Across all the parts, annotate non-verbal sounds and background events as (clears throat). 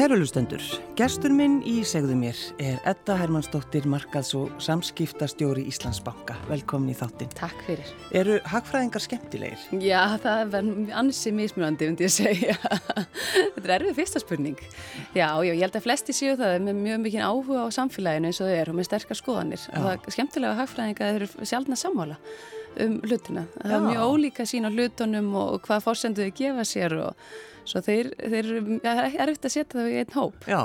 Kærulustendur, gestur minn í segðu mér er Edda Hermannsdóttir, markaðs- og samskiptastjóri Íslandsbanka. Velkomin í þáttinn. Takk fyrir. Eru hagfræðingar skemmtilegir? Já, það verður ansi mismunandi, því að segja. (laughs) Þetta er erfið fyrsta spurning. Já, já, ég held að flesti séu það með mjög mikinn áhuga á samfélaginu eins og þau eru og með sterkar skoðanir. Já. Og það er skemmtilega að hagfræðingar eru sjálfna sammála um hlutina. Það er mjög ólíka sín á hlutunum og hvað fórsendu þau gefa sér og Svo þeir, þeir ja, er eftir að setja það í einn hóp. Já,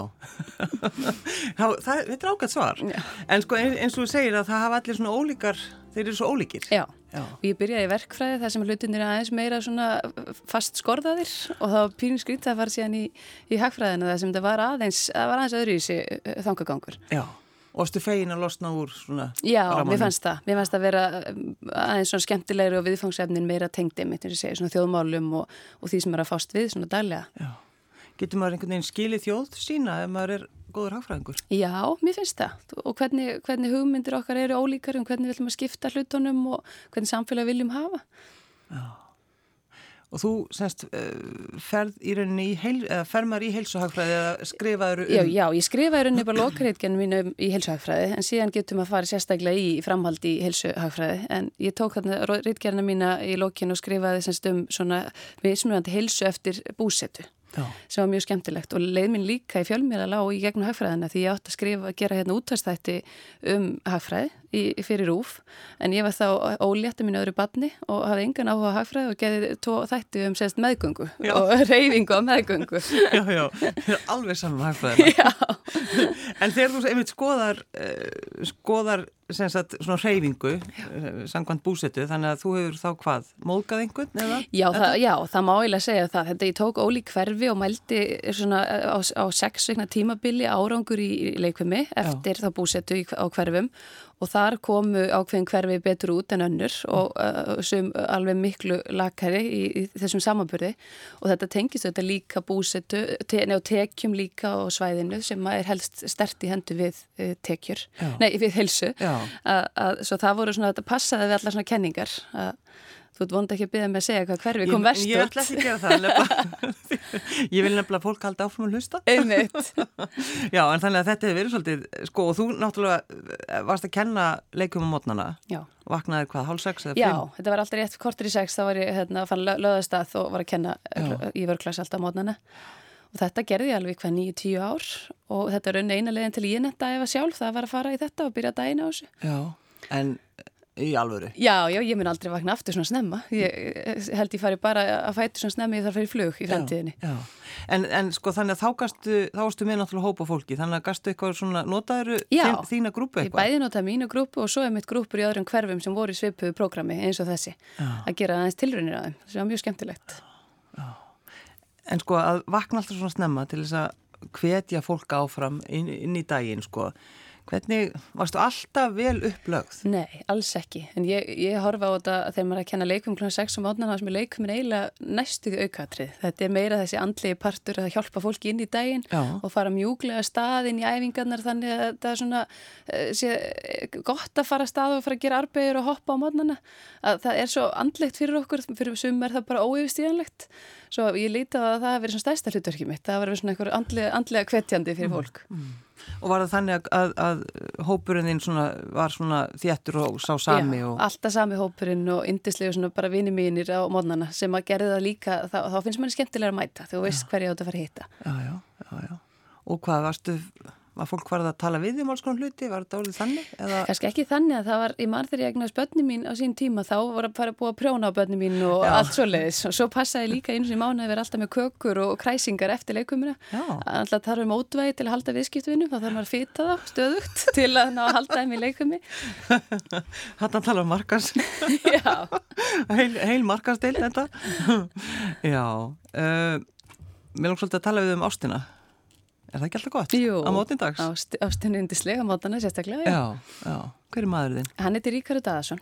(laughs) það, er ágætt svar. Já. En sko eins og þú segir að það hafa allir svona ólíkar, þeir eru svo ólíkir. Já, Já. og ég byrjaði í verkfræði þar sem hlutin er aðeins meira svona fast skorðaðir og það var pýrin skrýtt að fara síðan í, í hagfræðina þar sem það var aðeins, það var aðeins öðru í þessi þangagangur. Já. Og erstu fegin að losna úr svona Já, ramanum? mér fannst það. Mér fannst það að vera um, aðeins svona skemmtilegri og viðfangsefnin meira tengdi mitt, eins og segja, svona þjóðmálum og, og því sem er að fást við svona daglega. Já. Getur maður einhvern veginn skilið þjóð sína ef maður er góður hagfræðingur? Já, mér finnst það. Og hvernig, hvernig hugmyndir okkar eru ólíkar um hvernig við viljum að skipta hlutunum og hvernig samfélag viljum hafa. Já. Og þú semst uh, ferð í rauninni í heil, eða fermar í heilsuhagfræði eða skrifaður um... Já, já, ég skrifaði rauninni bara lokareitgenum mínu um, í heilsuhagfræði en síðan getum að fara sérstaklega í framhaldi í heilsuhagfræði en ég tók þarna reitgerna mína í lokinu og skrifaði semst um svona viðsmjögandi heilsu eftir búsetu. Já. sem var mjög skemmtilegt og leið minn líka í fjölmjöla lág í gegnum hagfræðina því ég átti að skrifa, gera hérna útastætti um hagfræði í, fyrir úf en ég var þá ólétti mín öðru badni og hafði engan áhuga á hagfræði og geði tó þætti um sérst meðgöngu já. og (laughs) reyfingu á meðgöngu. Já, já, alveg saman hagfræðina (laughs) (laughs) En þegar þú einmitt skoðar uh, skoðar Sagt, svona hreyfingu eh, sangkvæmt búsetu, þannig að þú hefur þá hvað móðgað einhvern eða? Já, það, já, það má eiginlega segja það. Þetta ég tók ólík hverfi og mældi svona á, á sex vegna tímabili árangur í leikvimi eftir já. þá búsetu á hverfum og þar komu ákveðin hverfi betur út en önnur og uh, sem alveg miklu lakari í, í þessum samanbyrði og þetta tengist þetta líka búsetu te, og tekjum líka á svæðinu sem er helst stert í hendu við uh, tekjur, Já. nei við helsu svo það voru svona, þetta passaði við alla svona kenningar að Þú ert vonið ekki að byrja með að segja hvað hverfi kom verst Ég ætla ekki að gera það (laughs) Ég vil nefnilega að fólk halda áfram að hlusta. Einmitt. (laughs) Já, en þannig að þetta hefur verið svolítið sko, og þú náttúrulega eh, varst að kenna leikum á mótnana. Já. Vaknaði hvað, hálf sex eða fimm? Já, þetta var alltaf rétt kortur í sex þá var ég hérna, að fann löðastað og var að kenna í vörklass alltaf á mótnana. Og þetta gerði ég alveg hvað nýju, tíu ár. Og þetta er raun eina leginn til ég netta ef að sjálf það var að fara í þetta og byrja dæina á þessu. Já, en Í alvöru? Já, já, ég mun aldrei vakna aftur svona snemma. Ég held ég fari bara að fæta svona að fara í flug í fremtíðinni. Já, já. En, en sko þannig að þá gastu, þá varstu með náttúrulega hópa fólki, þannig að gastu eitthvað svona, notaður þín, þína grúpu eitthvað? Já, ég bæði notaði mínu grúpu og svo er mitt grúpur í öðrum hverfum sem voru í svipuðu prógrami eins og þessi. Já. Að gera aðeins tilrunir að þeim, sem var mjög skemmtilegt. Já. En sko að vakna alltaf svona snemma til þess að hvetja fólk áfram inn, inn í daginn sko Hvernig, varstu alltaf vel upplögð? Nei, alls ekki. En ég, ég horfa á þetta þegar maður er að kenna leikum kl. 6 um átnan, það sem er leikum eiginlega næstuði aukatrið. Þetta er meira þessi andlegi partur að hjálpa fólki inn í daginn Já. og fara mjúglega staðinn í æfingarnar þannig að það er svona eh, sé, gott að fara stað og fara að gera arbegur og hoppa á mótnana. Það er svo andlegt fyrir okkur, fyrir sum er það bara óyfistíðanlegt. Svo ég á að það að vera svona stæsta hlutverkið mitt. Það var svona eitthvað andlega, andlega kvetjandi fyrir mm, fólk. Mm, mm. Og var það þannig að, að, að hópurinn þinn svona, var svona þéttur og sá sami? Já, og... alltaf sami hópurinn og indislega svona bara vini mínir á mótnana sem að gerði það líka, þá, þá finnst manni skemmtilega að mæta, þú veist hverja átt að fara að hitta. Já, já, já, já. Og hvað varstu var fólk varð að tala við um alls konar hluti, var þetta orðið þannig? Eða... Kanski ekki þannig að það var, í þegar ég egnaðis börnum mín á sín tíma þá var að fara að búa að prjóna á börnum mín og Já. allt svo leiðis og svo passaði líka eins og í mánu að vera alltaf með kökur og kræsingar eftir leikumina alltaf þarf um ódvægi til að halda viðskiptvinum þá þarf maður að fýta þá stöðugt (laughs) til að ná að halda þeim í leikumi Hann (laughs) að tala um markars (laughs) heil, heil markarstil þetta. Já uh, Mér langt svolítið að tala við um ástina Er það ekki alltaf gott? Jú, á mótindags? Ást, ástinni undislega mótana sérstaklega. Já, já. Hver er maður þinn? Hann heitir Ríkari Dadarsson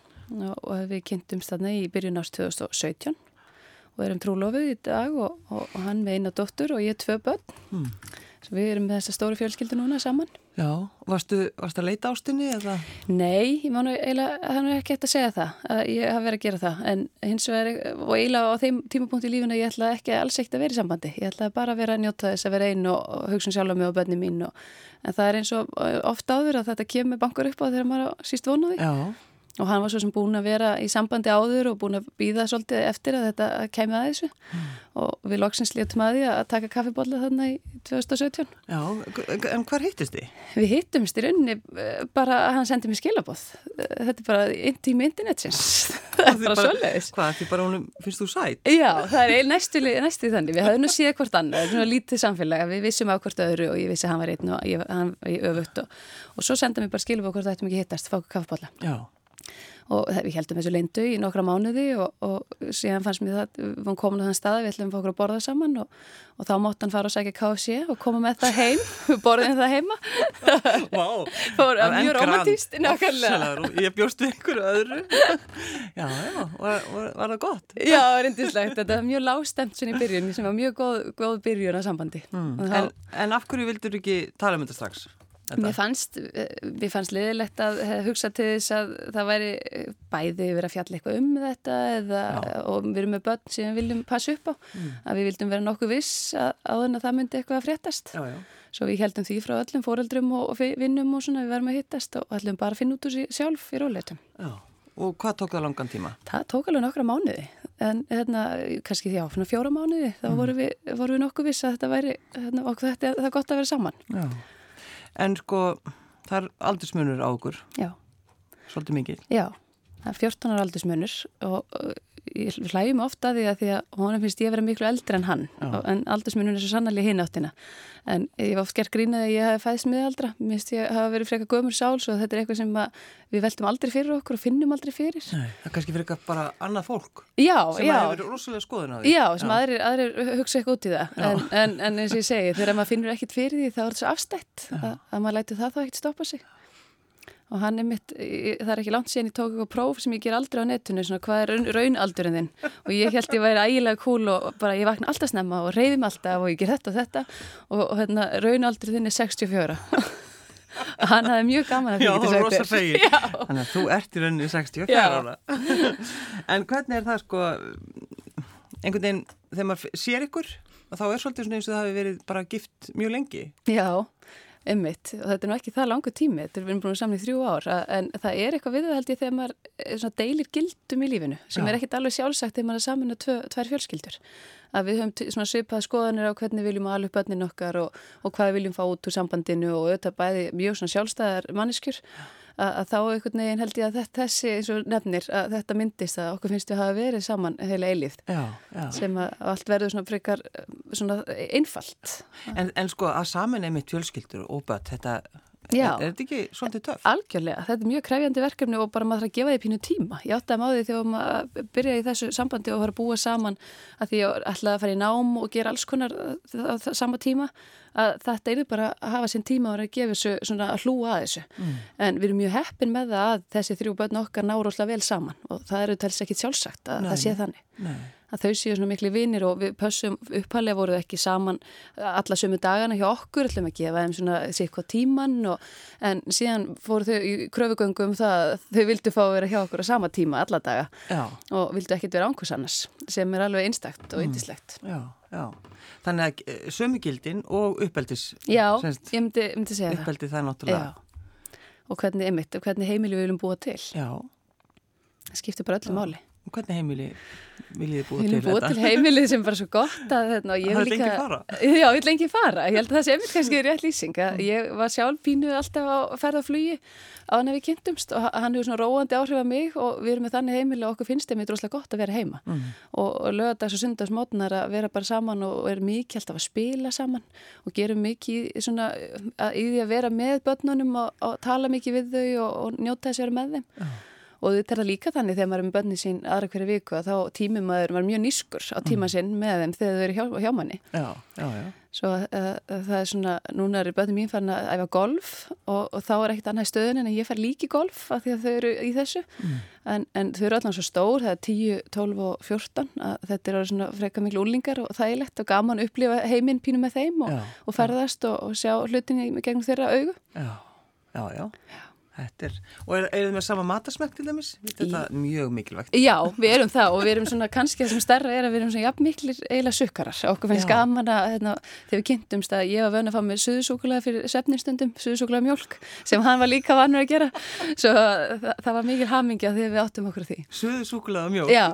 og við kynntumst þarna í byrjun ást 2017 og erum trúlofið í dag og, og, og hann með eina dóttur og ég tvö börn. Hmm. Við erum með þessa stóru fjölskyldu núna saman. Já, varstu, varstu að leita ástinni eða? Nei, ég mánu eiginlega, það er ekki eftir að segja það, að ég hafi verið að gera það, en hins vegar, og eiginlega á þeim tímapunkt í lífuna ég ætla ekki alls ekkert að vera í sambandi, ég ætla bara að vera að njóta þess að vera einn og, og hugsa um sjálf mig og bönni mín og, en það er eins og ofta áður að þetta kemur bankar upp á þegar maður síst vonaði. Já og hann var svo sem búin að vera í sambandi áður og búin að býða svolítið eftir að þetta kemur að þessu. Mm. og við loksins léttum að því að taka kaffibólla þarna í 2017 Já, en hvar hittist þið? Við hittumst í rauninni eh, bara að hann sendi mér skilabóð þetta er bara intími internetsins. (laughs) Það er bara svolítið Hvað, því bara húnum finnst þú sætt? Já, það er næstu, þannig. Við höfum nú síðan hvort annað, svona lítið samfélag við vissum á hvort öðru og ég vissi að hann var einn og ég, hann, ég og, við heldum þessu leindu í nokkra mánuði og, og síðan fannst mér það, við varum komin á þann stað við ætlum að fá okkur að borða saman og, og þá mótt hann fara og segja KFC og koma með það heim (laughs) við borðum það heima wow. (laughs) það var mjög romantíst ég bjóst við einhverju öðru (laughs) já, já, var, var, það gott? já, reyndislegt, þetta var mjög lágstemt sem í byrjun, sem var mjög góð, góð byrjun af sambandi mm. þá... en, en af hverju vildur þú ekki tala um þetta strax? Mér fannst, mér fannst liðilegt að hugsa til þess að það væri bæði verið að fjalla eitthvað um þetta eða, og við erum með börn sem við viljum passa upp á mm. að við vildum vera nokkuð viss að, að það myndi eitthvað að fréttast já, já. svo við heldum því frá öllum fóreldrum og vinnum og svona við verðum að hittast og ætlum bara að finna út úr sí sjálf í róleitum Og hvað tók það langan tíma? Það tók alveg nokkra mánuði en hérna, kannski því á fjóra mánuði þá mm. vorum við, voru við nokkuð viss að þetta væri hérna, og þetta, það er gott að vera saman Já en sko það er aldursmunur á okkur Já. svolítið mikið Já, það er 14 ára aldursmunur og ég hlægjum ofta að því að því að honum finnst ég að vera miklu eldri en hann og, en aldursmunum er svo sannarlega hinn áttina. En ég var oft gert grínað að ég hef fæðist miðaldra, mér finnst ég hafa verið freka gömur sáls og þetta er eitthvað sem við veltum aldrei fyrir okkur og finnum aldrei fyrir. Nei, það er kannski freka bara annað fólk já, sem já. hefur verið rosalega skoðun á því. Já, sem já. Aðrir, aðrir hugsa eitthvað út í það. En, en, en eins og ég segi, þegar maður finnur ekkit fyrir því þá er þetta svo afstætt. Að, að maður læti það þá ekkit stoppa sig og hann er mitt, það er ekki langt síðan ég tók eitthvað próf sem ég ger aldrei á netinu svona hvað er raunaldurinn þinn? Og ég held ég væri ægilega cool og bara ég vakna alltaf snemma og reyði mig alltaf og ég ger þetta og þetta. Og, og hérna raunaldurinn þinn er 64 og (laughs) hann hafði mjög gaman að því Já, það var rosa fegi (laughs) Þannig að þú ert í rauninni 64 ára. (laughs) En hvernig er það sko einhvern veginn þegar maður sér ykkur og þá er svolítið svona eins og það hefur verið bara gift mjög lengi? Já Ummitt og þetta er nú ekki það langu tími, þetta er erum búin saman í þrjú ár en það er eitthvað við það held ég þegar maður deilir gildum í lífinu sem Já. er ekkit alveg sjálfsagt þegar maður er saman með tvær fjölskyldur að við höfum svipað skoðanir á hvernig viljum að alveg bönnin okkar og, og hvað viljum fá út úr sambandinu og auðvitað bæði mjög sjálfstæðar manneskjur að, að þá einhvern veginn held ég að þetta, þessi eins og nefnir að þetta myndist að okkur finnst við að hafa verið saman heila eilíft sem að allt verður svona frekar svona einfalt. En, en sko að saman er mitt fjölskyldur og bætt þetta Já, er, er þetta ekki svolítið töff? Algjörlega, þetta er mjög kræfjandi verkefni og bara maður þarf að gefa því pínu tíma. Ég átti að máði þegar maður byrja í þessu sambandi og fara að búa saman að því ég ætlaði að fara í nám og gera alls konar á sama tíma að þetta er bara að hafa sinn tíma og að gefa þessu svona að hlúa að þessu. Mm. En við erum mjög heppin með það að þessi þrjú börn okkar ná róslega vel saman og það eru tels ekki sjálfsagt að Nei. það sé þannig. Nei að þau séu svona miklu vinir og við pössum uppalega voruð ekki saman alla sömu dagana hjá okkur, ætlum að gefa þeim svona sikvað tíman og, en síðan fóru þau í kröfugöngum um það að þau vildu fá að vera hjá okkur á sama tíma alla daga já. og vildu ekkit vera ánkvæmst annars sem er alveg einstakt og eindislegt. Mm, já, já. Þannig að eh, sömugildin og uppeldis Já, senst, ég myndi, myndi segja það. Uppeldi það er náttúrulega. Já, og hvernig, einmitt, og hvernig heimili við viljum búa til. Já. Það skiptir bara öllu máli. Og hvernig heimili viljið þið búa til þetta? Við viljum búa til heimilið sem bara svo gott að þetta. Það vil lengi fara? (laughs) Já, vil lengi fara. Ég held að það sé einmitt kannski rétt lýsing. Ég var sjálf pínuð alltaf á ferðarflugi á hann ef við kynntumst og hann hefur svona róandi áhrif að mig og við erum með þannig heimili og okkur finnst þeim eitthvað droslega gott að vera heima. Mm. Og, og lögadags og sundagsmótnar að vera bara saman og er mikið alltaf að spila saman og gerum mikið svona að, í því að vera með börnunum og, og tala mikið við þau og, og njóta þess að vera með þeim. Mm og þetta er það líka þannig þegar maður er með bönni sín aðra hverju viku að þá tímum maður var mjög nýskur á tíma mm. sinn með þeim þegar þau eru hjá, hjá manni Já, já, já Svo uh, það er svona, núna er bönni mín farin að æfa golf og, og þá er ekkert annað stöðun en ég fær líki golf af því að þau eru í þessu mm. en, en þau eru allan svo stór, það er 10, 12 og 14 að þetta eru svona freka miklu úlingar og þægilegt og gaman að upplifa heiminn pínu með þeim og, og ferðast og, og sjá hlutinni gegnum þeirra augu já, já, já. Er, og er, er þið með sama matasmækt til dæmis? Þetta er mjög mikilvægt. Já, við erum það og við erum svona, kannski það sem starra er að við erum svona jafn miklir eiginlega sukkarar. Okkur finnst gaman að hérna, þegar við kynntumst að ég var vöna að fá með suðusúkulega fyrir sefninstundum, suðusúkulega mjölk sem hann var líka vannur að gera. Svo það, það var mikil hamingja þegar við áttum okkur því. Suðusúkulega mjölk? Já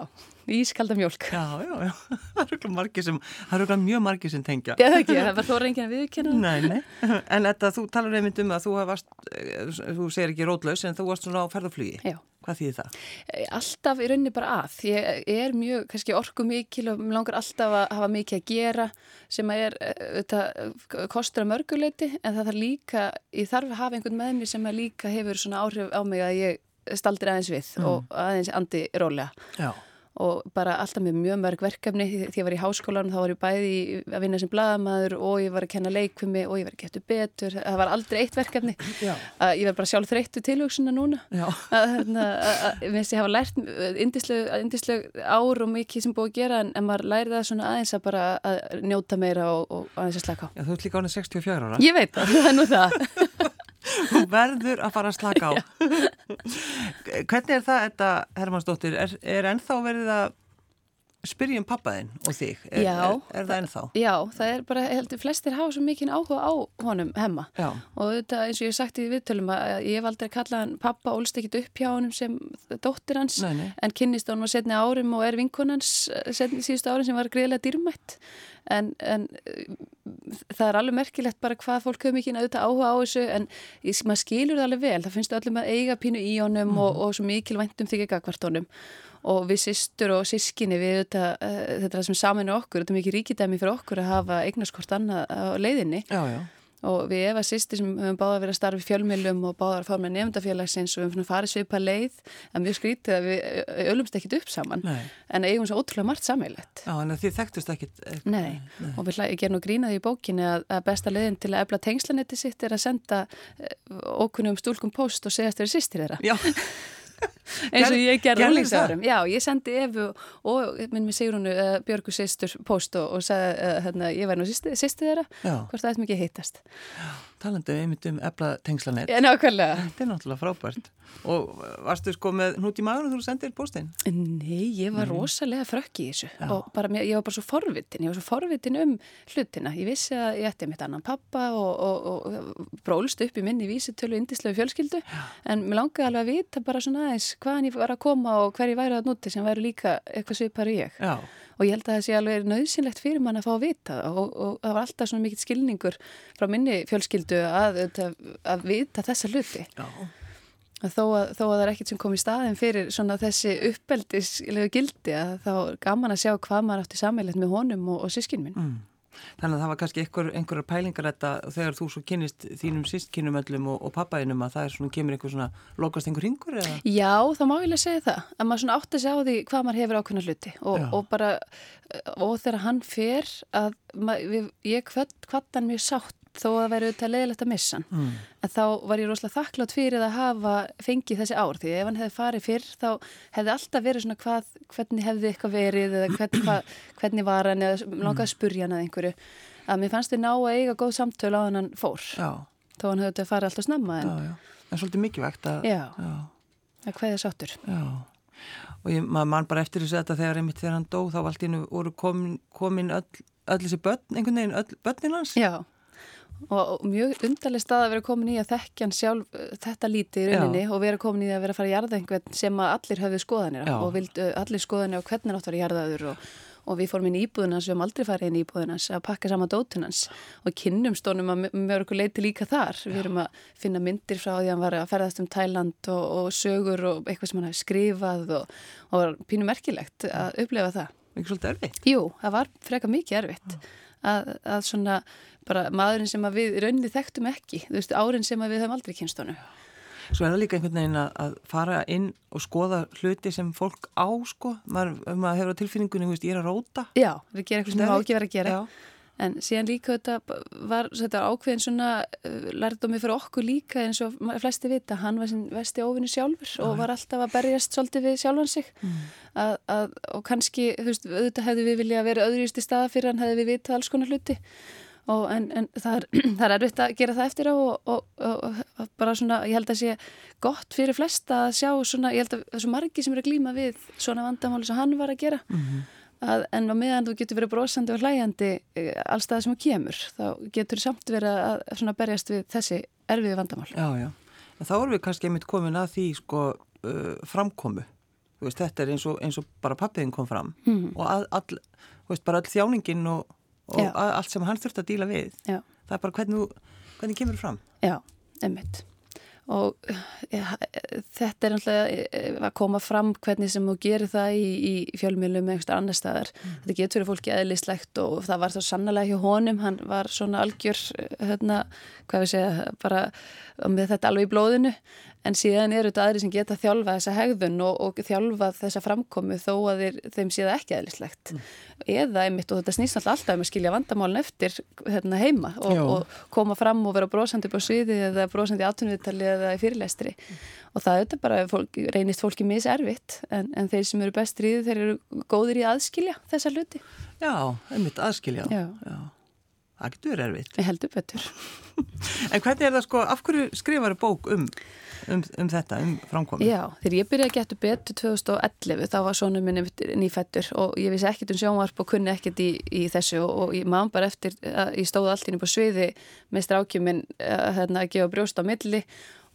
ískalda mjölk Já, já, já, (laughs) það eru margir sem það eru mjög margir sem tengja Já, ekki, það var þó reyngin að viðkynna Nei, nei, (laughs) en þetta, þú talar einmitt um að þú varst, eh, þú segir ekki rótlaus en þú varst svona á ferðarflugi Já Hvað þýðir það? Eh, alltaf í rauninni bara að. Ég er mjög, kannski orku mikil og langar alltaf að hafa mikið að gera sem að er, þetta eh, kostur að mörguleiti en það þarf líka, ég þarf að hafa einhvern með mér sem að líka hefur svona áhrif á mig að ég staldir aðeins við mm. og aðeins andi rólega. Já og bara alltaf með mjög mörg verkefni. Því ég var í háskólanum þá var ég bæði að vinna sem bladamæður og ég var að kenna leikvimi og ég var að geta betur. Það var aldrei eitt verkefni. (laughs) Ég var bara sjálf þreyttu tilvöksuna núna. Ég finnst ég hafa lært indisleg ár og mikið sem búið að gera en, en maður læri það svona aðeins að bara að njóta meira og, og aðeins að slaka á. Já, Þú ert líka ánið 64 ára. Ég veit það, (laughs) það er nú það Þú verður að fara að slaka á. (laughs) Hvernig er það, þetta, Hermannsdóttir, er, er ennþá verið að spyrja um pappaðinn og þig? Er, já, er, er það ennþá? Já, það er bara, heldur, flestir hafa svo mikinn áhuga á honum hemma já. og þetta eins og ég hef sagt í viðtölum að ég hef aldrei kallað hann pappa og olst ekkit upp hjá honum sem dóttir hans nei, nei. en kynnist honum á setni árum og er vinkunans eh, síðustu árum sem var greiðilega dýrmætt en, en það er alveg merkilegt bara hvað fólk hefur mikið auðvitað áhuga á þessu en maður skilur það alveg vel, það finnst öllum að eiga pínu í honum mm. og, og svo mikil væntum þykja gagvart honum og við sýstur og sískinni við þetta, uh, þetta það sem saminu okkur, þetta er mikið ríkidæmi fyrir okkur að hafa eignarskort annað á leiðinni. Já, já. Og við Eva sýsti sem höfum báða að starfa í fjölmjölum og báða að fara með nefndafélagsins og við höfum farið svipa leið en mjög skrítið að við ölumst ekkit upp saman. Nei. en eigum svo ótrúlega margt sammeilett Já, en þið þekktust ekkit eh, Nei, Nei. og við gerum nú grínaði í bókinni að, að besta leiðin til að efla tengslanetti sitt er að senda eh, okkunum stúlkum post og segast þeirri sýstir þeirra (laughs) (laughs) eins og ég gerði úlingsárum já, ég sendi Efu og minn með Sigrunu uh, Björgu sýstur post og, og sagði uh, hérna, ég væri nú sýstu þeirra hvort það ætti mikið hittast. Já talandi einmitt um ebla tengslanett. Já, nákvæmlega. Þetta er náttúrulega frábært. Og varstu sko með hnút í maður þú sendið postinn? Nei, ég var Nei. rosalega frökk í þessu Já. og bara, ég var bara svo forvitin, ég var svo forvitin um hlutina. Ég vissi að ég ætti mitt annan pappa og, og, og brólst upp í minni vísitölu indislegu fjölskyldu Já. en mér langaði alveg að vita bara svona aðeins hvaðan ég var að koma og hver ég væri að núti sem væri líka eitthvað svipar í ég. Já og ég held að það sé alveg nöðsynlegt fyrir mann að fá að vita og, og það var alltaf svona mikill skilningur frá minni fjölskyldu að, að, að vita þessa hluti. Þó að, þó að það er ekkert sem kom í staðin fyrir svona þessi uppeldislega gildi að þá gaman að sjá hvað maður átti sammeilegt með honum og, og sískin minn mm. Þannig að það var kannski einhver, einhverjar pælingar þetta þegar þú svo kynist þínum sístkynum öllum og, og pappaðinum að það er svona, kemur einhver svona lokast einhver ringur eða? Já, það má ég lega segja það, að maður svona átti að segja á því hvað maður hefur ákveðna hluti og, og bara, og þegar hann fer að mað, ég hvað hann mjög sátt þó að það væri auðvitað leðilegt að missa hann. Mm. en þá var ég rosalega þakklátt fyrir að hafa fengið þessi ár því ef hann hefði farið fyrr þá hefði alltaf verið svona hvað, hvernig hefði eitthvað verið eða hvern, (clears throat) hvað, hvernig var hann eða langaði að spurja hann að einhverju. Að mér fannst þið ná að eiga góð samtölu á hann fór. Já. þó hann hefði þetta farið alltaf snemma en, já, já. en svolítið mikilvægt að að hvaðið sáttur. Og ég, mann bara eftir þessu þetta þegar einmitt þegar hann dó þá var og mjög undarlega stað að vera komin í að þekkja hann sjálf uh, þetta líti í rauninni Já. og vera komin í að vera að fara að jarða einhvern sem að allir höfðu skoðanir Já. og vildu uh, allir skoðanir og hvernig nátt var að jarðaður og, og við fórum inn í íbúðunans, við höfum aldrei farið inn í íbúðunans að pakka sama dótunans og kynnum stónum að okkur leiti líka þar. Við erum að finna myndir frá því að hann var að ferðast um Tæland og, og sögur og eitthvað sem hann hafi skrifað og, og var pínu merkilegt að upplefa að, að svona bara maðurinn sem við rauninni þekktum ekki, þú veist, árin sem við höfum aldrei kynstónu. Svo er það líka einhvern veginn að fara inn og skoða hluti sem fólk á sko, maður, maður hefur á tilfinningunni, veist, ég er að róta. Já, það er að gera eitthvað sem það má ekki vera að gera. Já. En síðan líka þetta var þetta ákveðin svona uh, lærdomi fyrir okkur líka eins og flesti vita, hann var sin vesti óvinni sjálfur Já. og var alltaf að berjast svolítið við sjálfan sig. Mm. að, að, og kannski, þú veist, auðvitað hefði við viljað verið öðrýst í staða fyrir hann hefði við vitað alls konar hluti. Og en, en það er, (clears throat) er erfitt að gera það eftir á og, og, og, og bara svona, ég held að sé gott fyrir flesta að sjá svona, ég held að það er svo margi sem eru að glýma við svona vandamáli sem hann var að gera. Mm -hmm að en á meðan þú getur verið brosandi og hlæjandi eh, allstað sem þú kemur þá getur samt verið að berjast við þessi erfiði vandamál. Já, já, en þá erum við kannski einmitt komin að því sko uh, framkomu. Veist, þetta er eins og, eins og bara pappiðin kom fram. Mm. og að, all, veist, bara all þjáningin og, og allt sem hann þurft að díla við. Já. það er bara hvernig, hvernig kemur fram. Já, einmitt og ja, þetta er náttúrulega eh, að koma fram hvernig sem þú gerir það í, í fjölmjölum eða einhversta annar staðar. Mm. Þetta getur fólki eðlislegt og það var þá sannlega hjá honum, hann var svona algjör, hérna, hvað við segja, bara með þetta alveg í blóðinu en síðan eru þetta aðri sem geta þjálfa þessa hegðun og, og þjálfa þessa framkomi þó að þeir, þeim sé það ekki eðlislegt mm. eða einmitt og þetta snýst alltaf um að skilja vandamálun eftir hérna, heima og, og koma fram og vera brósandi på sviði eða brósandi í atvinnviðtali eða í fyrirlestri mm. og það er bara, fólk, reynist fólki miservitt en, en þeir sem eru bestrið þeir eru góðir í aðskilja þessa hluti Já, einmitt aðskilja Já, Já. Það getur erfitt. Ég heldur betur. (laughs) en hvernig er það sko, af hverju skrifar bók um um, um þetta, um framkomi? Já, þegar ég byrjaði að geta betur 2011 þá var svona minni nýfættur og ég vissi ekkert um sjónvarp og kunni ekkert í, í þessu og, og ég maður bara eftir að ég stóði allt inn på sviði með strákjuminn að, hérna, að gefa brjóst á milli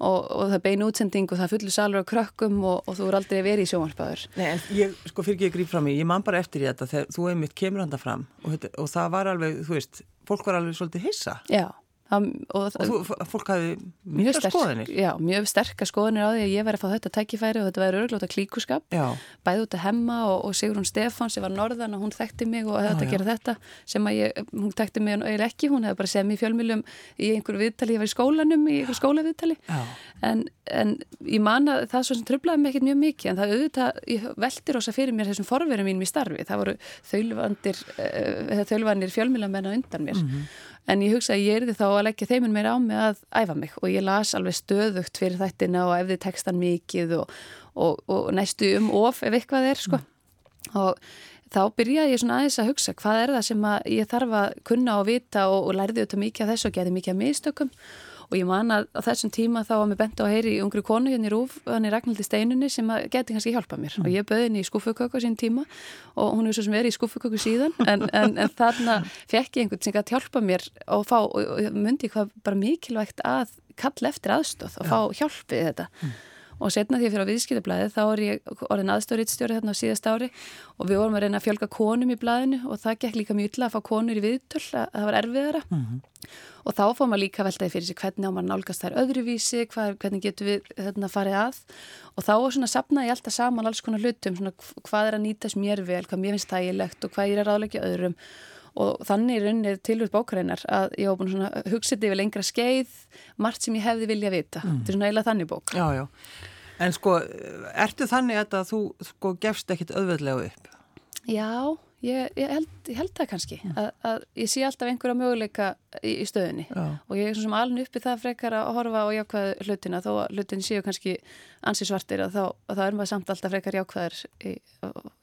og, og það bein útsending og það fullur salur á krökkum og, og þú er aldrei verið í sjónvarpaður Nei, en ég, sko fyrir ekki að gríf fram í ég man bara eftir í þetta þegar þú einmitt kemur handa fram og, og það var alveg, þú veist fólk var alveg svolítið hissa. Já og, og þú, fólk hafi mjög skoðinir já, mjög sterkar skoðinir á því að ég væri að fá þetta tækifæri og þetta væri örglóta klíkuskap. Já. bæði út að hemma og, og Sigrun Stefán sem var norðan og hún þekkti mig og þetta gera þetta sem að ég, hún þekkti mig eiginlega ekki, hún hefði bara segð mér fjölmjöljum í einhverju viðtali, ég var í skólanum í einhverju skólaviðtali. En, en ég man að það svo sem tröflaði mig ekkert mjög mikið en það auðvitað, ég veldi rosa fyrir mér þessum forverum mínum í starfi, það voru þaulvandir, uh, þaulvandir fjölmjöljamenn á undan mér. Mm -hmm en ég hugsa að ég er því þá að leggja þeiminn meira á mig að æfa mig og ég las alveg stöðugt fyrir þættina og efði textan mikið og, og, og næstu um of ef eitthvað er sko mm. og þá byrjaði ég svona aðeins að hugsa hvað er það sem ég þarf að kunna og vita og, og lærði auðvitað mikið af þessu og gerði mikið af mistökum og ég man að á þessum tíma þá var mér bent á að heyri ungri konu hérna í Rúf, hann er Ragnhildi Steinunni sem geti kannski hjálpa mér mm. og ég böði henni í skuffuköku sín tíma og hún er svo sem verið í skuffuköku síðan en, en, en þarna fekk ég einhvern sem gæti hjálpa mér og, fá, og, og myndi hvað bara mikilvægt að kalla eftir aðstóð og fá hjálpið þetta mm. Og setna því að fyrir á viðskiptablaði þá er ég orðin aðstórið þarna á síðast ári og við vorum að reyna að fjölga konum í blaðinu og það gekk líka mjög illa að fá konur í viðtöl að það var erfiðara. Mm -hmm. Og þá fóðum maður líka veltaði fyrir sig hvernig á maður nálgast þær öðruvísi, hvað, hvernig getur við þarna farið að. Og þá var svona sapnaði alltaf saman alls konar hlutum, svona hvað er að nýtast mér vel, hvað mér finnst þægilegt og hvað ég er að og þannig er unnið tilvöld bókareinar að ég hef búin að hugsa þetta yfir lengra skeið margt sem ég hefði vilja vita mm. þetta er svona eiginlega þannig bók Já, já, en sko, ertu þannig að þú sko gefst ekkit auðveldlega upp? Já, ég, ég, held, ég held það kannski. Að, að ég sé alltaf einhverja möguleika í, í stöðunni. Já. og ég er svona alveg uppi það frekar að horfa og jákvæða hlutina. Þó að hlutin séu kannski ansi svartir að þá, að þá er maður samt alltaf frekar jákvæðar í,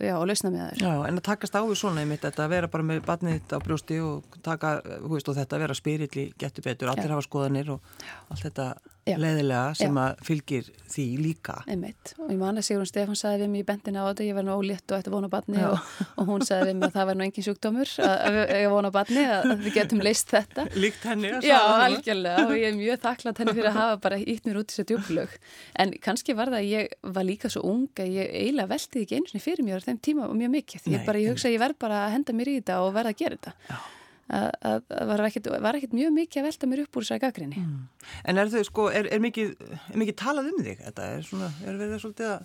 já, og lausna með það Já, en að takast á því svona einmitt þetta að vera bara með batnið á brjósti og taka, hú veist, og þetta að vera spyrilli getur betur, allir já. hafa skoðanir og allt þetta já. leðilega sem að fylgir því líka. Einmitt, og ég man að Sigrun Stefán sagði við mér í bendina á þetta, ég var nú ólétt og ætti vona batni og, og hún sagði við mér að það var nú engin sjúkdómur að ég vona batni að við getum leist þetta. Líkt henni Já, algjörlega. Og ég er mjög þakklátt henni fyrir að hafa bara ítt mér út í þessu djúplög. En kannski var það að ég var líka svo ung að ég eiginlega veltiði ekki eins og fyrir mér á þeim tíma og mjög mikið. Ég, bara, ég hugsa að ég verð bara að henda mér í þetta og verða að gera þetta. Já. Að var ekkit mjög mikið að velta mér upp úr þessari gaggrinni. Mm. En er þau sko, er, er, mikið, er mikið talað um þig þetta? Er, svona, er verið það svolítið að,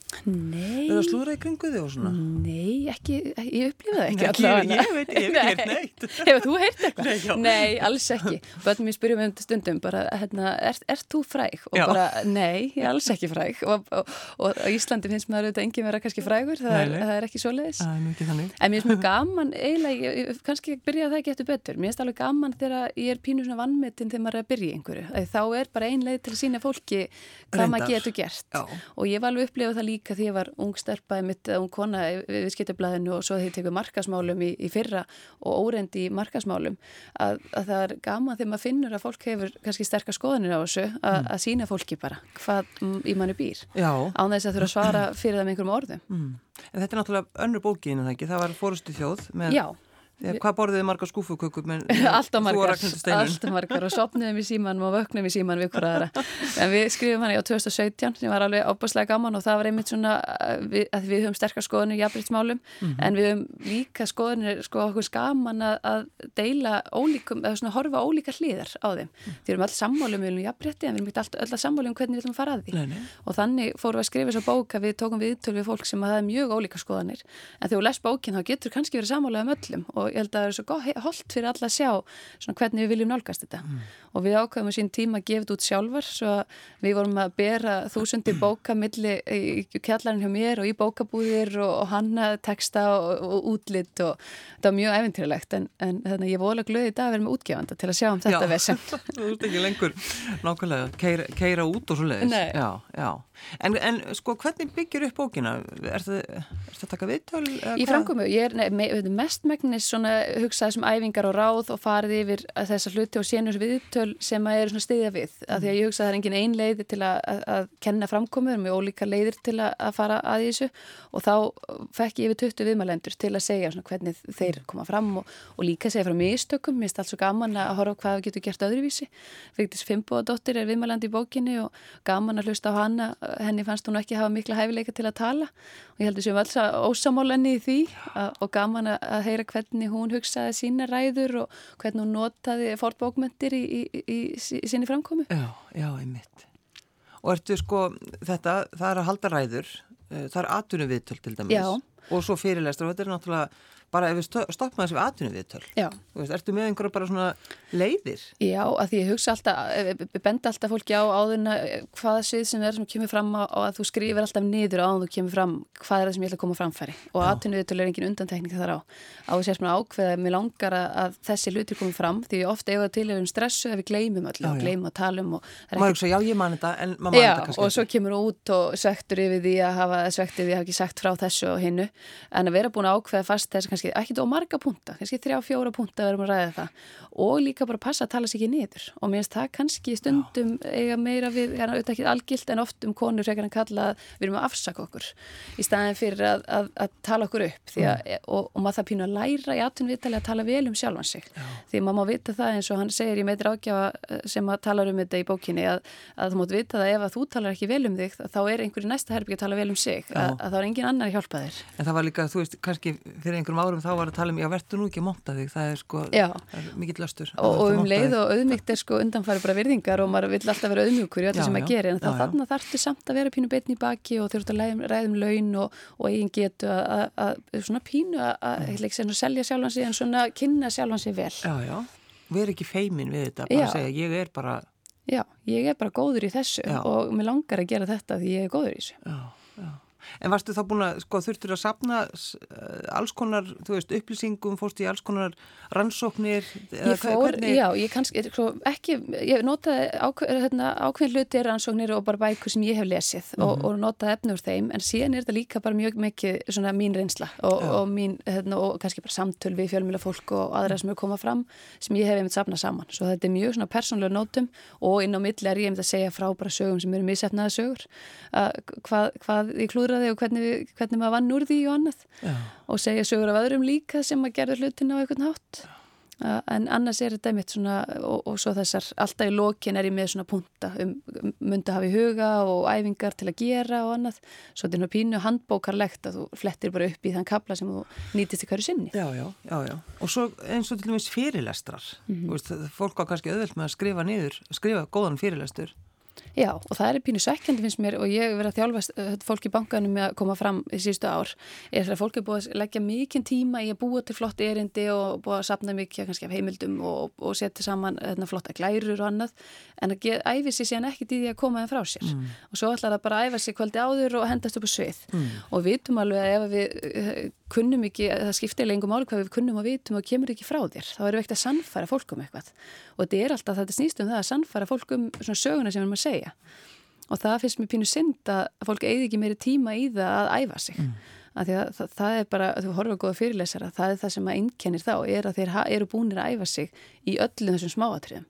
að slúðra í kringu þig og svona? Nei, ekki, ég upplifa það ekki alltaf. Ég, veit, ég hef ekki heirt neitt. (laughs) Hefur þú heirt eitthvað? Nei, nei, alls ekki. Bönnum ég spyrjum um stundum bara, hérna, er, þú fræg? Og já. bara, nei, ég er alls ekki fræg og, og, og á Íslandi finnst maður auðvitað engin vera kannski frægur, það, nei, er, það er ekki svo leiðis. En mér finnst alveg gaman þegar ég er pínu svona vannmetinn þegar maður er að byrja einhverju. Þá er bara ein leið til að sína fólki hvað Reyndar. maður getur gert. Já. Og ég var alveg upplifað það líka því ég var ung stelpaði mitt, ung kona við skiptablaðinu og svo því ég tekur markasmálum í, í fyrra og órendi í markasmálum að, að það er gaman þegar maður finnur að fólk hefur kannski sterkar skoðanir á þessu að, mm. að sína fólki bara hvað í manni býr. Já. Án þess að þurfa að svara fyrir það með einhverjum orðum. Mm. En þetta er náttúrulega önnur bókin en það ekki, það var fórustu þjóð með Já. Hvað borðið þið marga skúfukökur með (laughs) alltaf margar, alltaf margar og sopniðum í síman og vöknum í síman við hverjaðara (laughs) en við skrifum hann í á 2017 sem var alveg ábúrslega gaman og það var einmitt svona við, að við höfum sterkar skoðunir jafnbryttsmálum mm -hmm. en við höfum líka skoðunir sko okkur skaman að, að deila ólíkum, eða svona horfa ólíka hlýðar á þeim. Mm. Því við erum alltaf sammálum við viljum jafnbrytti en við erum ekki alltaf sammálum hvernig við viljum fara að því nei, nei. og þannig fórum við að skrifa að og ég held að það er svo holdt fyrir alla að sjá hvernig við viljum nálgast þetta. Mm. og við ákveðum á sín tíma að gefa þetta út sjálfar svo við vorum að bera þúsundi (clears throat) bóka milli í kjallarinn hjá mér og í bókabúðir og, og hanna texta og, og útlitt og þetta var mjög eventýralegt en, en þannig ég vola glöði í dag að vera með útgefanda til að sjá um þetta vesen. (laughs) Þú ert ekki lengur nákvæmlega keira, keira út og svo leiðis Já, já En, en sko hvernig byggir upp bókina? Er þetta að taka viðtöl? Í framkomu, ég er nei, mest megnis svona hugsað sem æfingar og ráð og farið yfir þessa hluti og sénus viðtöl sem að eru stiðja við mm. að því að ég hugsa að það er engin ein leið til að, að, að kenna framkomuður með ólíka leiðir til að, að fara að þessu og þá fekk ég yfir 20 viðmælendur til að segja svona hvernig þeir koma fram og, og líka segja frá mistökum, mér finnst allt svo gaman að horfa hvað við getum gert öðruvísi Fyrktis Fimboadóttir er viðmælandi í bókinni og gaman að hlusta á hana henni fannst hún ekki hafa mikla hæfileika til að tala og ég heldur sem alls að ósamálenni í því og gaman að heyra hvernig hún hugsaði sína ræður og hvernig hún notaði fortbókmyndir í, í, í, í sinni framkomi. Já, já, einmitt. Og ertu sko, þetta, það er að halda ræður, eh, það er atvinnu viðtöld til dæmis já. og svo fyrirlestur og þetta er náttúrulega bara ef við stoppum þessu atvinnu viðtöl veist, ertu með einhverja bara svona leiðir? Já, að því ég hugsa alltaf benda alltaf fólki á áðurna hvaða svið sem er sem kemur fram á og að þú skrifir alltaf niður á að þú kemur fram hvað er það sem ég ætla að koma framfæri. Og atvinnu viðtöl er engin undantekning þar á. Á þess að ég ákveða mér langar að þessi luti komið fram því ofta ef það til er um stressu ef við gleymum öllu og gleymum að tala um maður hugsa já ég kannski að að ekki að að á marga punta, kannski þrjá, fjóra punta verðum að ræða það. Og líka bara passa að tala sér ekki niður. Og mér finnst það kannski stundum Já. eiga meira við, er auðvitað ekki algilt en oft um konur frekar en kalla að við erum að afsaka okkur í staðin fyrir að, að, að tala okkur upp. Að, mm. og, og maður það pínu að læra í aðtun viðtali að tala vel um sjálfan sig. Já. því maður má vita það eins og hann segir í meitur ágjafa eh, sem að tala um þetta í bókinni að þú mót vita það ef að þú talar ekki vel um þig þá er einhverju næsta herbyggja að tala vel um sig. Að þá er engin annar hjálpa þér. En það var líka, þú veist, kannski fyrir einhverjum árum þá var að tala um, já verður nú ekki að monta þig það er sko, mikill löstur og, og um leið og auðmygt er sko undanfæri bara virðingar og maður vil alltaf vera auðmjúkur í öllu sem maður gerir en þá þarna þarftu samt að vera pínu beitni í baki og þurft að ræðum laun og, og eigin getu að svona pínu að selja sjálfan sig en svona kynna sjálfan sig vel. Já, já, erum ekki feimin við þetta bara segja ég er bara Já, ég er bara góður í þessu já. og mér langar að gera þetta því ég er góður í þessu. Já En varstu þá búin að, sko, þurftur að sapna alls konar, þú veist, upplýsingum, fórstu í alls konar rannsóknir? Ég fór, hvernig... já, ég kannski, sko, ekki, ég notaði hérna, ákveðin hluti rannsóknir og bara bækur sem ég hef lesið mm -hmm. og, mhm. og notaði efnur þeim, en síðan er þetta líka bara mjög mikið svona mín reynsla og, og mín, hérna, og kannski bara samtöl við fjölmjöla fólk og aðra sem eru komað fram sem ég hef einmitt sapnað saman. Svo þetta er mjög svona persónlega nótum og inn á milli er ég einmitt að segja frá bara sögum sem eru misefnaða sögur, að, hvað, hvað ég klúðra þig og hvernig, hvernig maður vann úr því og annað Já. og segja sögur af öðrum líka sem að gera hlutin á einhvern hátt en annars er þetta mitt svona og, og svo þessar, alltaf í lokin er ég með svona punta um, um myndi að hafa í huga og æfingar til að gera og annað svo þetta er náttúrulega pínu handbókarlegt að þú flettir bara upp í þann kabla sem þú nýtist í hverju sinni. Já, já, já, já. Og svo eins og til dæmis fyrirlestrar mm -hmm. veist, fólk á kannski auðvöld með að skrifa niður skrifa góðan fyrirlestur Já og það er pínu svekkjandi finnst mér og ég verið að þjálfa fólk í bankanum með að koma fram í síðustu ár er að fólk er búið að leggja mikinn tíma í að búa til flott erindi og búið að sapna mikið kannski af heimildum og, og setja saman hérna, flotta glærur og annað en að æfi sér síðan ekkit í því að koma það frá sér mm. og svo ætlar það bara að æfa sér kvöldi áður og hendast upp á svið mm. og við vitum alveg að ef við eh, kunnum ekki, það skiptir lengum áli hvað við kunnum og vitum og kemur ekki frá þér. Þá erum við ekkert að sannfæra fólkum eitthvað. Og þetta er alltaf, þetta snýst um það að sannfæra fólkum svona söguna sem við erum að segja. Og það finnst mér pínu synd að fólk eigði ekki meiri tíma í það að æfa sig. Mm. að að það, það er bara, þú horfum að góða fyrirlesara það er það sem að innkennir þá er að þeir eru búinir að æfa sig í öllum þessum smáatriðum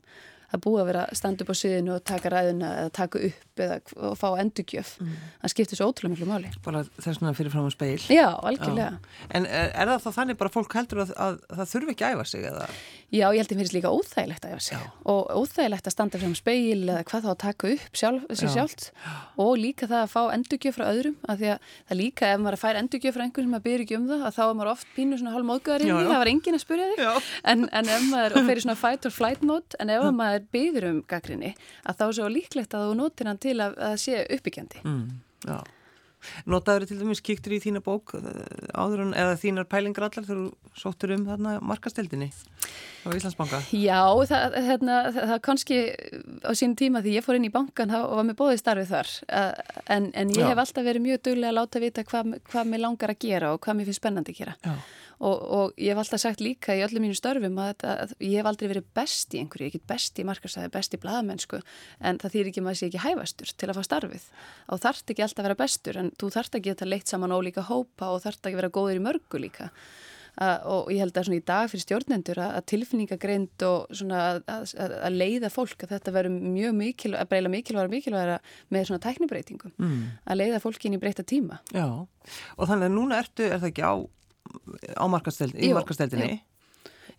það búið að vera að standa upp á sviðinu og taka ræðina eða taka upp eða fá endurgjöf mm. það skiptir svo ótrúlega miklu máli bara þess vegna fyrir fram á speil já, algjörlega já. en er, er það þá þannig bara fólk heldur að, að, að það þurfi ekki að æfa sig eða? Já, ég held að það finnst líka óþægilegt að æfa sig já. og óþægilegt að standa fram speil eða hvað þá að taka upp sjálf, sér sjálft. Og líka það að fá endurgjöf frá öðrum að því að það líka ef maður fær endurgjöf frá einhvern sem maður byrjir ekki um það að þá er maður oft pínu svona hálf móðgöðarinn það var engin að spurja þig. En, en ef maður, í svona fight or flight mode en ef maður byður um gaggrinni að þá er svo líklegt að þú notir hann til að, að sé uppbyggjandi. Mm, Notaður til dæmis kíktur í þína bók eh, áður en eða þínar pælingar allar þegar þú sóttur um þarna markasteldinni á Íslandsbanka? Já, það, hérna, það, það kannski á sín tíma því ég fór inn í bankan og var með bóðið starfið þar. En, en ég Já. hef alltaf verið mjög duglega að láta vita hvað, hvað mér langar að gera og hvað mér finnst spennandi að gera. Og, og ég hef alltaf sagt líka í öllum mínu störfum að, að, að ég hef aldrei verið best í einhverju, get best í markastæði, best í bladamennsku en það þýr ekki maður sé ekki hæfastur til að fá starfið. Og þarf ekki alltaf að vera bestur en þú þarf ekki að það leitt saman ólíka hópa og þarf ekki að vera góður í mörgu líka. Uh, og ég held að svona í dag fyrir stjórnendur að, að tilfinningagreind og svona að, að, að leiða fólk að þetta verður mjög mikilvæg, að breyla mikilvæg mikilvæg með svona tæknibreitingum. Mm. að leiða fólki inn í breyta tíma. Já, og þannig að núna ertu, er það ekki á á markasteldinni, í markasteldinni Ég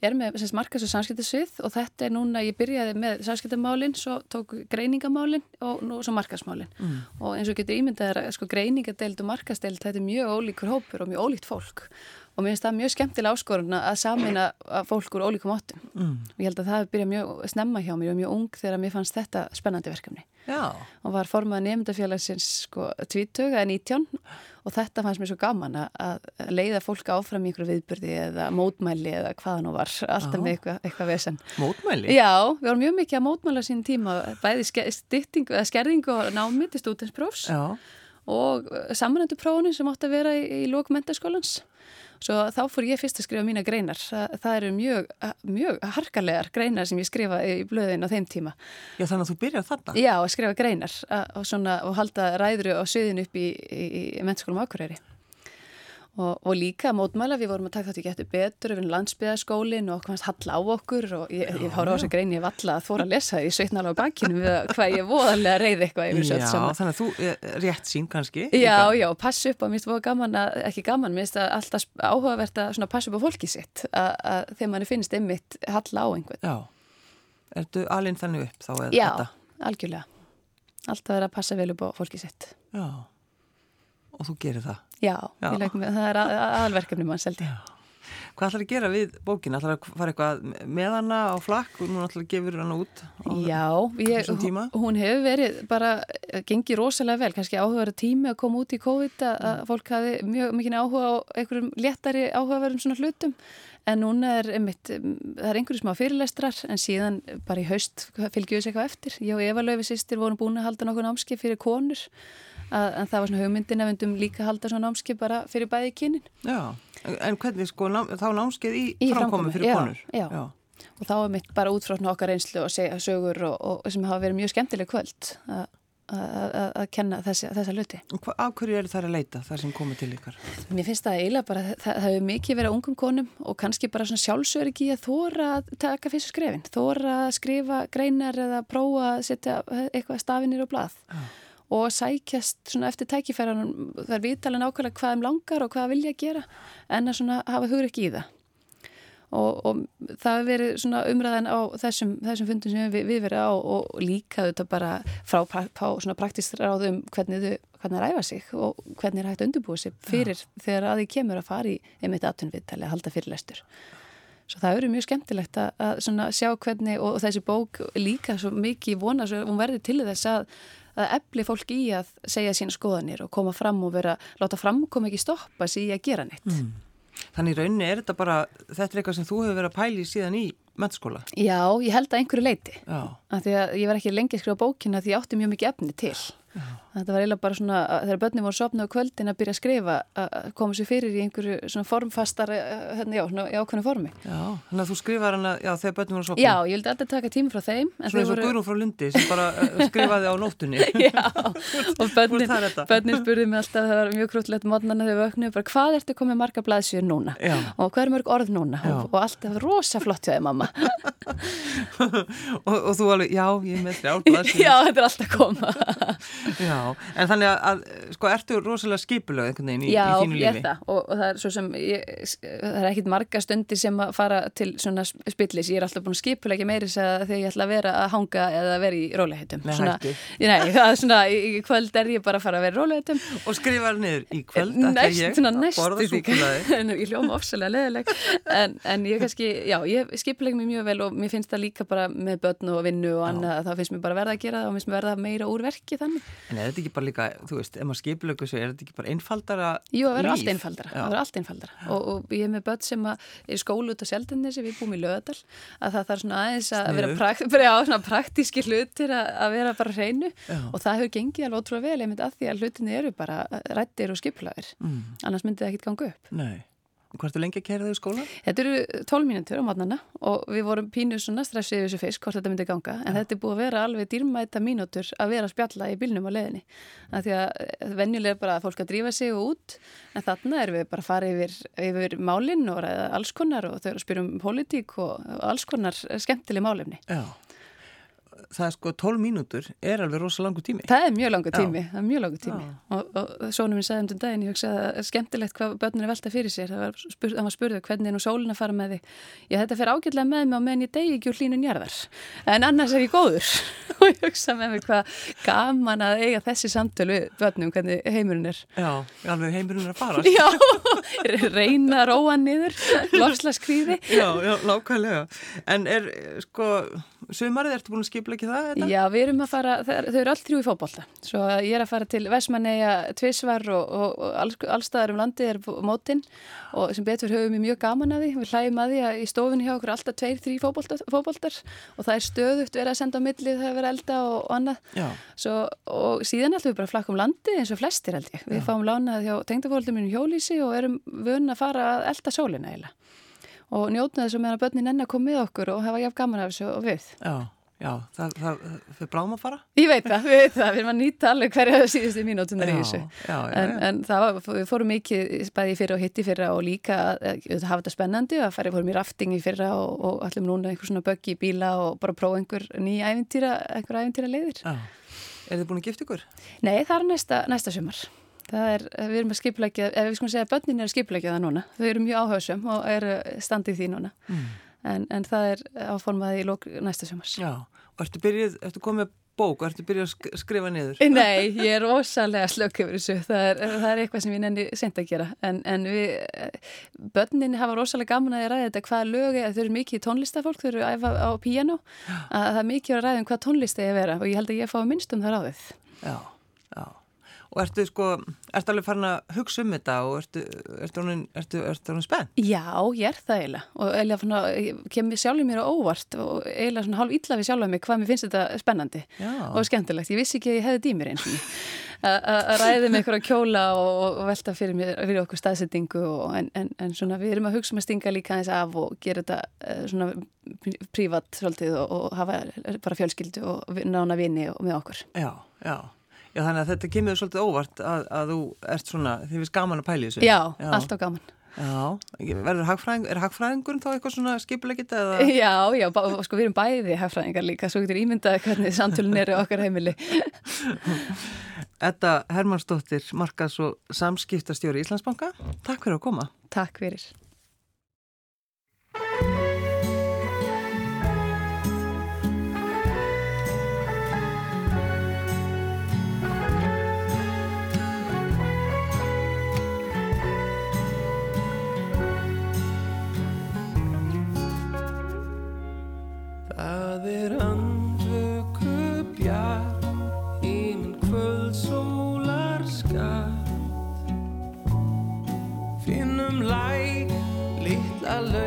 er með markas- og samskiptasvið og þetta er núna, ég byrjaði með samskiptamálinn, svo tók greiningamálinn og nú svo markasmálinn mm. og eins og getur ímyndað að sko, greiningadeld og markasteld, þetta er mjög ólíkur hópur og mjög ólíkt fólk og mér finnst það mjög skemmtilega áskorun að samina fólk úr ólíkum áttum mm. og ég held að það byrja mjög snemma hjá mér og mjög ung þegar mér fannst þetta spennandi verkefni Já. og var formað nefndafélagsins sko 20 eða 19 og þetta fannst mér svo gaman að leiða fólk áfram í einhverju viðbyrði eða mótmæli eða hvaða nú var alltaf Já. með eitthvað, eitthvað vesen Mótmæli? Já, við vorum mjög mikið að mótmæla sín tíma bæði skerðingu og námið til stútensprófs og samanöndu prófunu sem átti að vera í, í lók mentaskólans Svo þá fór ég fyrst að skrifa mína greinar. Það, það eru mjög, mjög harkalegar greinar sem ég skrifa í blöðin á þeim tíma. Já þannig að þú byrjar þarna? Já, að skrifa greinar og, svona, og halda ræðru á söðin upp í, í, í mennskólum ákvörðari. Og, og líka mótmæla, við vorum að taka þetta ekki eftir betur við erum landsbyðaskólin og komast halla á okkur og ég, ég hára á þess að greini ég valla að þóra að lesa því sveitnala á bankinu við hvað ég voðalega reyði eitthvað yfir sölt saman. Já, þannig að þú, eh, rétt sín kannski. Já, já, pass upp og mér finnst það gaman að, ekki gaman, mér finnst það alltaf áhugavert að passa upp á fólkið sitt að, að þegar manni finnst einmitt halla á einhvern. Já, ertu alveg þannig upp þá eða þetta? Já, algjörlega. Alltaf verið að passa vel upp á fólkið sitt. Já og þú gerir það. Já, Já. Með, það er aðalverkefni mann seldi. Hvað ætlar að gera við bókina? ætlar að fara eitthvað með hana á flakk og nú ætlar að gefur hana út á Já, ég, hún hefur verið bara, eh, gengið rosalega vel, kannski áhugaður tími að koma út í COVID að mm. fólk hafi mjög mikið áhuga á einhverjum léttari áhugaverðum svona hlutum en núna er einmitt, það er einhverju smá fyrirlestrar en síðan bara í haust fylgjum við sér eitthvað eftir. Ég og Eva Löfi sýstir vorum búin að halda nokkuð námski fyrir konur að, en það var svona hugmyndin að vundum líka að halda svona námskeið bara fyrir bæði kynin. Já, en hvernig sko þá námskeið í, í framkomi fyrir já, konur? Já, já. Og þá er mitt bara útfrátt okkar einslu og segja sögur og, og sem hafa verið mjög skemmtileg kvöld að kenna þessi, þessa luti. Af hverju eru það að leita þar sem komið til ykkar? Mér finnst það eiginlega bara, það, það hefur mikið verið ungum konum og kannski bara svona sjálfsörgi að þóra að taka fyrstu skrefin, þóra að skrifa greinar eða prófa að setja eitthvað stafinir og blað. Já og sækjast svona eftir tækifæranum það er viðtalið nákvæmlega hvað þeim langar og hvað vilja að gera en að hafa hugur ekki í það og, og það hefur verið svona umræðan á þessum, þessum fundum sem við, við verið á og líka þetta bara frá, svona praktist ráðum hvernig þau hvernig ræfa sig og hvernig það hægt að undirbúa sig fyrir Já. þegar að því kemur að fara í einmitt aðtunviðtali að halda fyrirlestur. Svo það eru mjög skemmtilegt að, að sjá hvernig og, og þessi bók líka svo mikið vona svo hún verður til þess að að efli fólk í að segja sína skoðanir og koma fram og vera, láta framkoma ekki stoppa sig í að gera neitt. Mm. Þannig rauninni er þetta bara, þetta er eitthvað sem þú hefur verið að pæli síðan í mennskóla? Já, ég held að einhverju leiti. Já. Af því að ég var ekki lengi að skrifa bókina því ég átti mjög mikið efni til. Þetta var eiginlega bara svona þegar börnum voru sopnað á kvöldin að byrja að skrifa að koma sér fyrir í einhverju svona formfastar hérna, já, í ákveðinu formi. Já, þannig að þú skrifaði hana já, þegar börnum voru sopnað. Já, ég vildi alltaf taka tími frá þeim. Svona eins og voru... Guðrún frá Lundi sem bara eh, skrifaði á nóttunni. (laughs) já, (laughs) og börnin, börnin spurði mig alltaf, það var mjög krútlegt mótnarna þegar vöknu, bara hvað ertu komið marga blaðsjur núna? Já. Og hvað er mörg orð núna? Og, og alltaf rosa flott hjá þig (laughs) en þannig að, sko, ertu rosalega skipulög einhvern veginn í, Já, í þínu lífi? Já, ég er það og, og það er svo sem, ég, það er ekkit marga stundir sem að fara til svona spillis, ég er alltaf búin að skipulegja meiri þegar ég ætla að vera að hanga eða að vera í róleihettum. Nei, hætti. Nei, það er svona, í kvöld er ég bara að fara að vera í róleihettum. Og skrifa niður í kvöld, ætla ég að borða súkulæði. (laughs) Ég hljóma ofsalega leðileg, en, en ég kannski, já, ég skipulegja mér mjög vel og mér finnst það líka bara með börn og vinnu og annað, þá finnst mér bara verða að gera það og finnst mér verða meira úr verki þannig. En er þetta ekki bara líka, þú veist, ef maður skipilöku svo er þetta ekki bara einfaldara líf? Jú, það verður allt einfaldara, það verður allt einfaldara og, og ég hef með börn sem er skólu út á seldinni sem við búum í löðal að það þarf svona aðeins að Sniðu. vera prakt, já, svona praktíski hlutir að, að vera bara hreinu já. og það hefur gengið alveg ótrúlega vel, myndi að því að hlutinni eru bara rættir og skipilagir mm. annars myndi það ekkit ganga upp Nei Hvað ertu lengi að kæra þau í skóla? Þetta eru tólmínuntur á matnana og við vorum pínuð svona stressið þessu fyrst hvort þetta myndi ganga en ja. þetta er búið að vera alveg dýrmæta mínútur að vera að spjalla í bílnum á leðinni. Því að venjulega er bara að fólk að drífa sig og út en þarna er við bara að fara yfir, yfir málinn og ræða alls konar og þau eru að spyrja um pólitík og alls konar skemmtileg málefni. Já það er sko 12 mínútur er alveg rosa langu tími. Það er mjög langu tími, Já. það er mjög langu tími og, og sónum minn sagði um daginn, ég hugsaði að það er skemmtilegt hvað börnun er velta fyrir sér, það var, spurð, það var spurðið hvernig er nú sólinn að fara með því. Já þetta fer ágjörlega með mig á meðan ég degi ekki úr hlínun jarðar, en annars er ég góður (laughs) og ég hugsaði með mig hvað gaman að eiga þessi samtölu börnum, hvernig heimurinn er. Já, alveg heimurinn er að fara. (laughs) Já, reyna róa niður, er, Sumarið, ertu búin að skipla ekki það? Þetta? Já, við erum að fara, þau eru allt þrjú í fókbólta svo ég er að fara til Vesmanegja tvísvar og, og, og all, allstaðar um landi er mótin og sem betur höfum við mjög gaman að því við hlægum að því að í stofunni hjá okkur alltaf tveir, þrjí fókbóltar og það er stöðugt verið að senda á millið það er verið elda og, og annað svo, og síðan ætlum við bara að flakka um landi eins og flestir held ég, við Já. fáum lánað hjá tengdafóldum minn hjólísi og njótna þess að meðan börnin enna kom með okkur og hafa jáfn gaman af þessu og við. Já, já, það, það fyrir bráðum að fara? Ég veit það, við veit það, við erum að nýta alveg hverja síðustu mínútunar í þessu. Já, já, en. En það var, við fórum mikið bæði fyrra og hitti fyrra og líka að hafa þetta spennandi að fara, fórum í raftingi fyrra og, og allir núna einhver svona böggi í bíla og bara prófa einhver nýja æfintýra, einhver æfintýra leiðir. Já, er þið búin að gifta ykkur? Nei, það er næsta, næsta sumar. Það er, við erum að skipulegja, ef við skoðum segja að börnin er að skipulegja það núna. Þau eru mjög áhersum og eru standið því núna. Mm. En, en það er áformaði í lók næsta sumars. Já, og ertu byrjuð, ertu komið bók ertu byrjuð að skrifa niður? Nei, (laughs) ég er ósalega slökk yfir þessu. Það er, það er eitthvað sem ég nenni sent að gera. En, en við, börnin hafa rosalega gaman að ég ræði þetta hvaða lög þau eru mikið tónlistafólk, þau eru að æfa á piano, að það er mikið að ræði um hvað tónlist og að og ertu sko, ertu alveg farin að hugsa um þetta og ertu, ertu honin, ertu, ertu honin spenn? Já, ég er það eiginlega. Og eiginlega fann að, kemur sjálfur mér á óvart og eiginlega svona hálf illa við sjálfur mig hvað mér finnst þetta spennandi Já. og skemmtilegt, ég vissi ekki að ég hefði dýmir eins og að ræði með einhverja kjóla og, og velta fyrir, mér, fyrir okkur staðsettingu og, en, en, en svona við erum að hugsa um stinga líka eins af og gera þetta uh, svona prívat svolítið og, og hafa bara fjölskyldu og nána vini með okkur. Já, já Já þannig að þetta kemur svolítið óvart að, að þú ert svona, þið finnst gaman að pæli þessu. Já, já. alltaf gaman. Já, verður hagfræðing, er hagfræðingur þá eitthvað svona skipulegit eða? (laughs) Já, já, sko við erum bæði hagfræðingar líka, svo getur ímyndaði hvernig samtölun er okkar heimili. (laughs) Þetta Hermannsdóttir, markas og samskiptastjóri Íslandsbanka, takk fyrir að koma. Takk fyrir. Það er andvöku bjar í minn kvöldsólar skatt Finnum læk, litla lög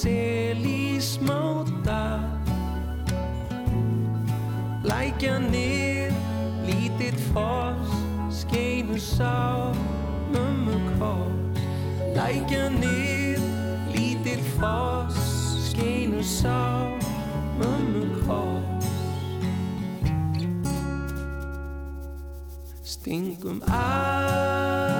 sel í smáta Lækjanir, lítill fós, skeinu sá, mömmu kós Lækjanir, lítill fós, skeinu sá, mömmu kós Stingum að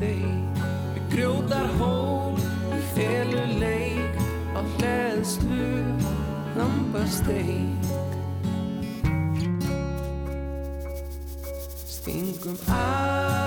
lampasteik. Við grótar hól, við felu leik, á hleðslu, lampasteik. Stingum að